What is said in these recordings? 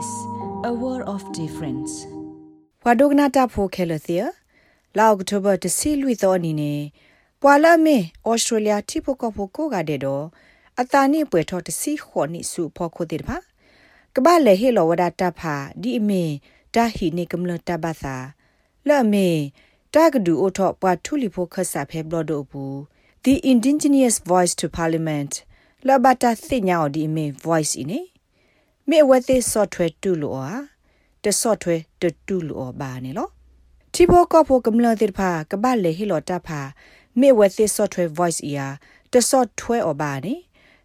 SBS a world of difference ဝါဒုကနာတာဖိုခဲလသီလာအောက်တိုဘာတစီလွီသောအနေနဲ့ပွာလာမေဩစတြေးလျတိဖိုကဖိုကိုကတဲ့တော့အတာနိပွဲထော်တစီခေါ်နိစုဖော်ခိုတဲ့ပါကဘာလေဟေလောဝဒတာဖာဒီအမေတာဟီနေကမလတာဘာသာလဲ့မေတာကဒူအိုထော့ပွာထူလီဖိုခဆာဖဲဘလဒိုဘူး The Indigenous Voice to Parliament လဘတာသိညာဒီမေ voice イネ မေဝဲသေး software တူလို့อ่ะတ software တတူလို့ဘာနေလို့တီဘောကဖို့ကမလာတဲ့ဖာကဘာလေဟီလောတာဖာမေဝဲသေး software voice အရာတ software အဘာနေ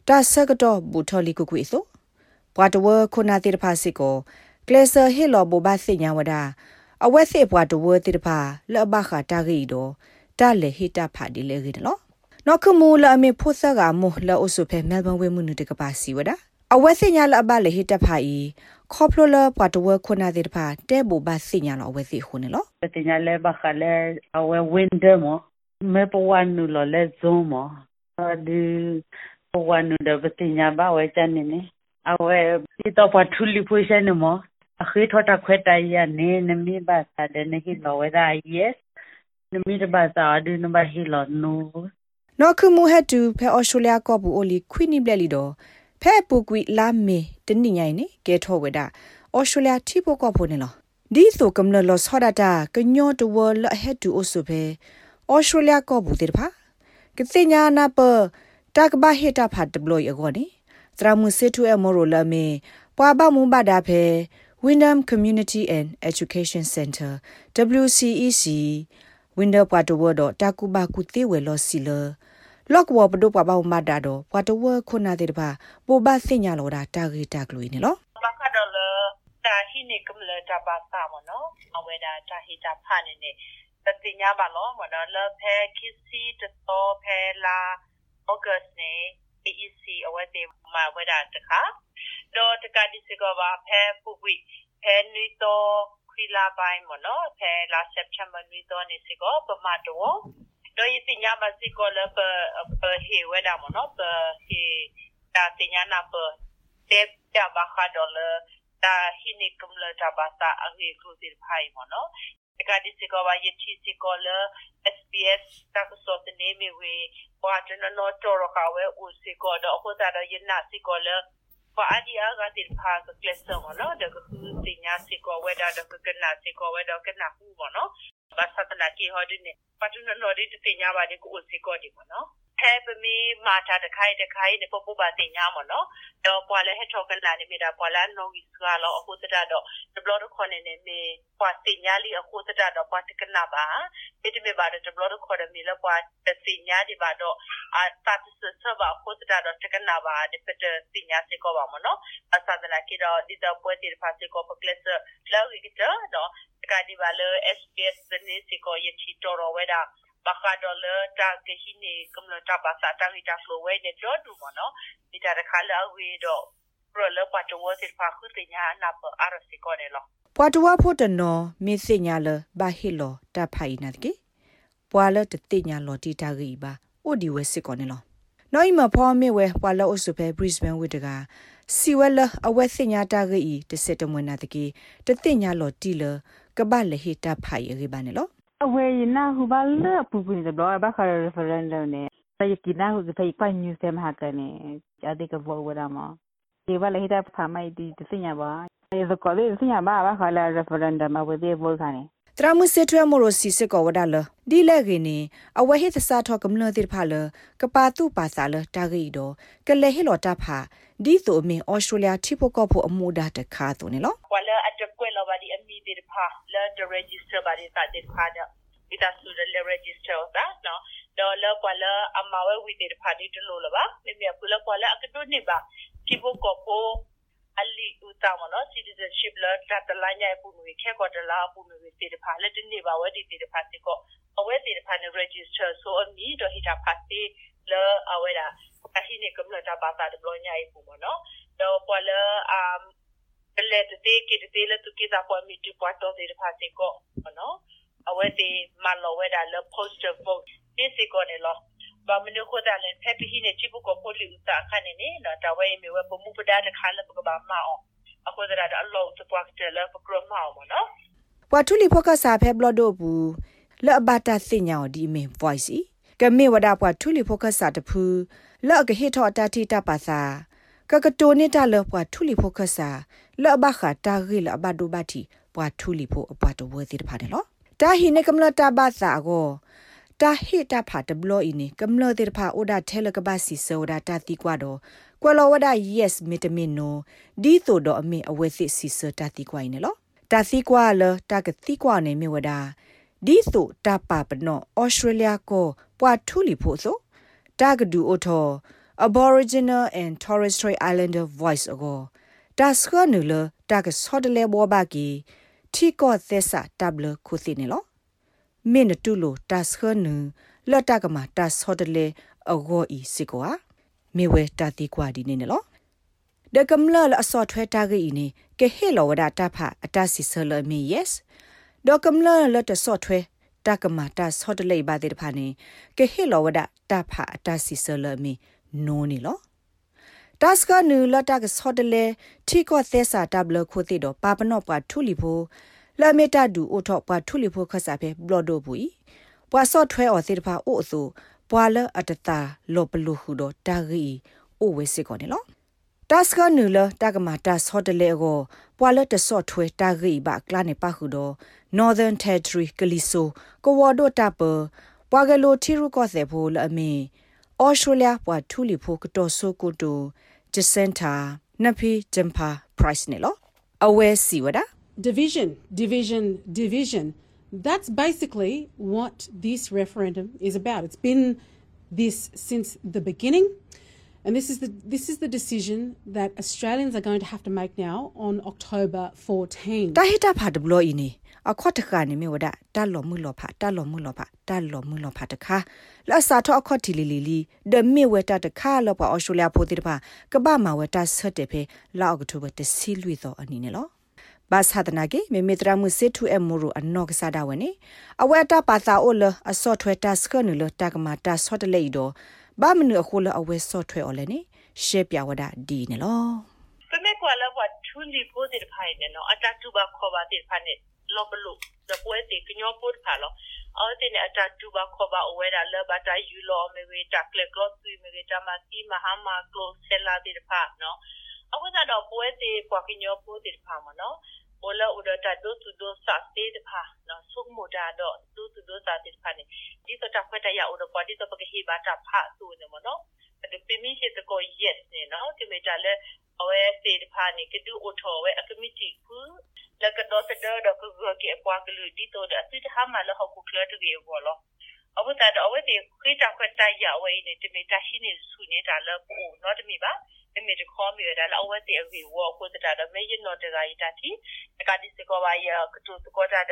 တာဆကတော့ဘူထော်လီကုကွေဆိုဘွာတဝခုနာတဲ့ဖာစစ်ကိုကလဆာဟီလောဘောဘာသိညာဝဒါအဝဲစစ်ဘွာတဝတဲ့ဖာလဘခတာဂီဒိုတာလေဟီတာဖာဒီလေဂီနော်နော်ခမူလာမေဖို့ဆာကမိုလာအိုဆိုဖဲမဲလ်ဘန်ဝဲမှုနုတကပါစီဝဒါ အဝဲစညာလအဘလေဟိတဖိုင်ခေါပလိုလာပတ်တဝခုနာတဲ့ဖာတဲဘူဘစညာလအဝဲစီခုနေလောစညာလေဘခလေအဝဲဝင်းဒမမေပဝနုလလေဇုံမဒီပဝနုဒဘစညာဘဝဲချန်နေနေအဝဲဒီတော့ပထူလီဖွေးရှနေမအခေထောတာခွဲတိုင်ရနေနမီဘာသာတဲ့နေဟိလောဝဲဒါ yes နမီတဘာသာဒုနဘဟီလောနူနော်ခုမူဟက်တူဖဲအော်စတြေးလျကော့ဘူးအိုလီခွိနိဘလက်လီတော့ ဖဲပူကွီလာမေတနိညိုင်နေကဲထောဝဒအော်စတြေးလျထိဖို့ကော့ဖို့နေလောဒီဆိုကမ္လလောဆောဒတာကညောတဝလဟက်တူအိုဆိုဖဲအော်စတြေးလျကော့ဘူးတေဖာကတိညာနာပတကဘာဟေတာဖတ်ဒဘလအကောနေသရမှုစစ်ထူအမောရိုလာမေပွာဘမူဘဒါဖဲ Windham Community and Education Center WCEC Window Patowo Takuba Kutewe Lo Sila လော့ကဝပဒုပပမတာတော့ဘွာတဝခုနာတဲ့တပါပိုဘစညာလောတာတာဂီတာကလွေနေလောဘခဒလတာဟိနေကမလတာပါစာမနော်အဝဲတာတာဟိတာဖာနေနေတတိညာပါလောမနော်လဖဲခီစီတတော်ဖဲလာဩဂတ်နေ AEC အဝဲတေမဝဲတာတခါတော့တကတိစကပါဖဲပူဝိဖဲနီတော်ခွီလာပိုင်းမနော်ဖဲလာစက်ချမ်ဘာနီတော်နေစကောပမာတော့ တော့ယတိညာမစီကိုလပပဟေဝဒမနောပဟေတာတိညာနာပတေပြဘာခါဒေါ်လတာဟိနိကုမလတာဘာတာအဟေခုစီဖိုင်မနောတကဒီစီကောဝါယတိစီကောလ SPS တာကစောတနေမီဝေဘာတနနောတော်ရခဝဲဦးစီကောတော့ခုတာတော့ယနာစီကောလဘာအဒီအကတိဖာကကလစမနောတကခုတိညာစီကောဝဲတာတကကနာစီကောဝဲတော့ကနာဟူမနော ဘာသတနာကီဟောဒီနေပတ်နနော်ဒီ တင်ညာပါဒီကိုစီကောဒီမနော်ဟဲပမီမာတာတခိုင်တခိုင်နေပပပါတင်ညာမနော်တော့ပွာလဲဟက်ထောကန်လာနေမိတာပွာလာနော်ဝီစကတော့အခုတတတော့ဒဘလတော့ခေါ်နေနေမေပွာတင်ညာလီအခုတတတော့ပွာတကနာပါပိတမေပါတော့ဒဘလတော့ခေါ်တယ်မီလပွာတင်ညာဒီပါတော့အာတတ်စဆဘာအခုတတတော့တကနာပါဒီပတတင်ညာစေကောပါမနော်အစဒနာကီတော့ဒီတော့ပွေတီဖာစေကောပကလစ်လောက်ဝီကတော့ကဒီပါလ SPS နေစီကိုယချီတော်ဝဲတာ ဘခါဒေါ်လာတာကဟိနေကမ္လတာဘာသာတာဟိတာဖလိုဝဲနေကြောဒူမနော်ဒီတာခါလာဝေတော့ပရလပတ်တော်စစ်ဖာခုတင်ညာနာပအာရစီကိုနေလောပွာတဝဖို့တနော်မင်းစညာလဘာဟီလောတဖိုင်နာတကေပွာလတတိညာလောတီတာဂီပါအိုဒီဝဲစစ်ကိုနေလောနော်မဖောမေဝဲပွာလအိုဆုဖဲ Brisbane ဝိတကစီဝဲလအဝဲစညာတာဂီတစစ်တမွနာတကေတတိညာလောတီလကဘာလေဟီတာဖိုင်ရေပါနေလော အဝေးနာဟူဘာလပူပူနေတော့ဘာခရ referendum နဲ့တိုက်ကနာဟူဖိပိုင် news မှာကနေအတိကဘောဝရမဒီဘာလေဟိတာဖာမိုက်ဒီစညာပါဒီစကောလေးစညာပါဘာခလာ referendum မှာဝေသေးဘောခါနေတရမှုစစ်ထွဲမိုရိုစီစစ်ကောဝဒါလဒီလက်ခင်းနေအဝဲဟိသစာထောကမလတိဖာလကပါတုပါစာလတာဂီဒိုကလေဟီလောတာဖာဒီဆိုမင်ဩစတြေးလျထိဖို့ကောဖို့အမှုဒါတခါတုန်နော်ဝလာအတကွဲလော ပါဒီအမီဒီဖာလာဒရဂျစ္စတာပါဒီတာဒီဖာဒဒီတာဆူဒလေရဂျစ္စတာဒါနော်ဒေါ်လာကွာလာအမဝဲဝီဒီဖာဒီတလို့လပါမြမြပူလာကွာလာအကတုနေပါထိဖို့ကောဖို့ ali utama no citizenship la ta ta la nya pu mi khe ko ta la pu mi ti de pha le ti ni ba we ti ti de pha ti ko awe ti de pha ne register so a mi do hita pha ti le awe da a hi ne kum la ta ba ta de blo nya pu mo no do po le um le te te ki te le tu ki ta po mi ti po to ti de pha ti ko no awe ti ma lo we da le poster vote ti si ko ne lo ba mene ko da len pe pi ne chi bu ko ko li uta kha ne ne na ta we me we bo mu pu da de kha le bu ba ma o အခုဒါဒါအလောစပွားတယ်လပကရမောင်မနော်ပွာထူလီဖိုကဆာဖဲဘလဒိုဘူးလောဘတာစညောဒီမေ voice ကမေဝဒါပွာထူလီဖိုကဆာတဖူလောကဟိထောတာတီတာပါစာ ကကတိုနေတာလောပွာထူလီဖိုကဆာလောဘခတာဂီလောဘဒိုဘတီပွာထူလီဖိုအပွာတဝဲစီတဖာတယ်လောတာဟိနေကမလတာဘာစာကိုတာဟိတာဖာတဘလောအင်းကမလတဲ့ဖာအိုဒါထဲလကဘာစီဆိုဒါတာတီကွာတော့ကွယ်လောဝဒါ yes မီတမင်နိုဒီဆိုတော့အမေအဝဲစစ်စီစတာတီကွာနေလောတာစီကွာလတာကတိကွာနေမြဝဒါဒီဆိုတာပါပနောဩစတြေးလျကိုပွာထူလီဖို့ဆိုတာကဒူအိုထော Aboriginal and Torres Strait Islander voice ago တာစခနူလတာကဆော့တလေဘောဘာကီထီကောသက်ဆာတဘလခုစီနေလောမင်းတူလိုတာစခနူလတ်တကမှာတာဆော့တလေအဂောဤစီကွာမေဝဲတာတီကွာဒီနေနော်ဒကမလလအစော့ထွဲတာဂီနေကဲဟေလောဝဒတာဖာအတစီဆလမီ yes ဒကမလလတစော့ထွဲတာကမာတာဆော့တလေပါတဲ့ဖာနေကဲဟေလောဝဒတာဖာအတစီဆလမီ နိုးနေလောတတ်စကနူလတာကစော့တလေထီကောသဲစာတဘလခိုတိတော့ပါပနော့ပွားထူလီဖိုလာမေတာဒူအိုထော့ပွားထူလီဖိုခဆာဖေဘလော့ဒိုဘူးပွားစော့ထွဲအော်စေတဖာအိုအဆူပွာလအတတာလောပလူဟုဒတာဂီအိုဝဲစစ်ကောနေလောတတ်စကနူလတာကမာတာဆော့တလေကိုပွာလတဆော့ထွဲတာဂီဘကလာနေပါဟုဒ Northern Territory ကလီဆိုကိုဝဒိုတာပပွာဂလိုထီရုကောစေဖိုလအမီ ဩစတြေးလျပွာထူလီဖိုကတော်ဆိုကိုတိုဂျစန်တာနဖီဂျမ်ပါပရိုက်နေလောအဝဲစီဝဒ division division division That's basically what this referendum is about. It's been this since the beginning. And this is the this is the decision that Australians are going to have to make now on October 14. Ta hita pha de blo ini a khwa ta ka ni me wada ta lo mu lo pha ta lo mu lo pha ta lo mu lo pha ta kha la sa tho a khwa ti li li li de me we ta ta kha lo pa Australia pho ti ta pha ka ba ma we ta sat de phe la October de si lui tho ani ne lo ဘာသာဒနာကေမေမေတရာမှုစစ်ထူအမူရအနော့ကစားတာဝနေအဝဲတာပါသာအိုလအစော့ထွဲတာစကနလတာကမာတာဆော့တလေဒို ဘာမနုအခုလအဝဲဆော့ထွဲအော်လဲနေရှေပြဝဒဒီနေလောပမေကွာလဘထူလီပိုဒီဖိုင်နေနော်အတတူဘခေါ်ပါတိဖာနေလောဘလုဒပွဲတိကညောပုတ်ဖာလောအော်တင်အတတူဘခေါ်ပါအဝဲတာလဘတာယူလောမေဝေတာကလကလောဆွေမေဝေတာမစီမဟာမာကလောဆလာတိဖာနော်အခုကတော့ပွဲတိပွားကညောပုတ်တိဖာမနော် ola uda ta do tu do sa te de pha no suk mo da do do tu do sa te pha ni di to ta phata ya uda kwa di to pa ke hi ba ta pha tu ne mo no de pe mi se to ko yes ne no ti me ta le awe se de pha ni ke du o tho we a committee ku la ka do se do do ku go ke kwa ke lu di to da si ta ha ma la ho ku kla tu ge wo lo အဝတ်တာအဝတ်ဒီခိတာခွတ်တရဝဲနေတမီတရှိနေစုနေတာလပူနော်တမီပါမမေတခေါ်မရတာလအဝတ်တီအဝေဝကိုတတာဒမေယနော်တရာယတာတီကတိစကောပါယကတုစကောတာဒ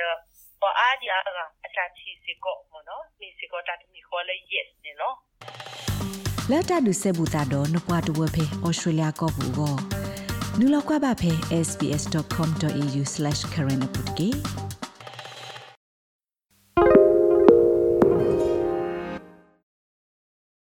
ပအာဒီအာအတာချီစကောမနော်မီစကောတာတမီခေါ်လေ yes နေနော်လက်တာဒုစေဘူတာတော့နပွားတဝဖေဩစတြေးလျကောဘူကိုနူလောက်ကွာပါဖေ sbs.com.au/current update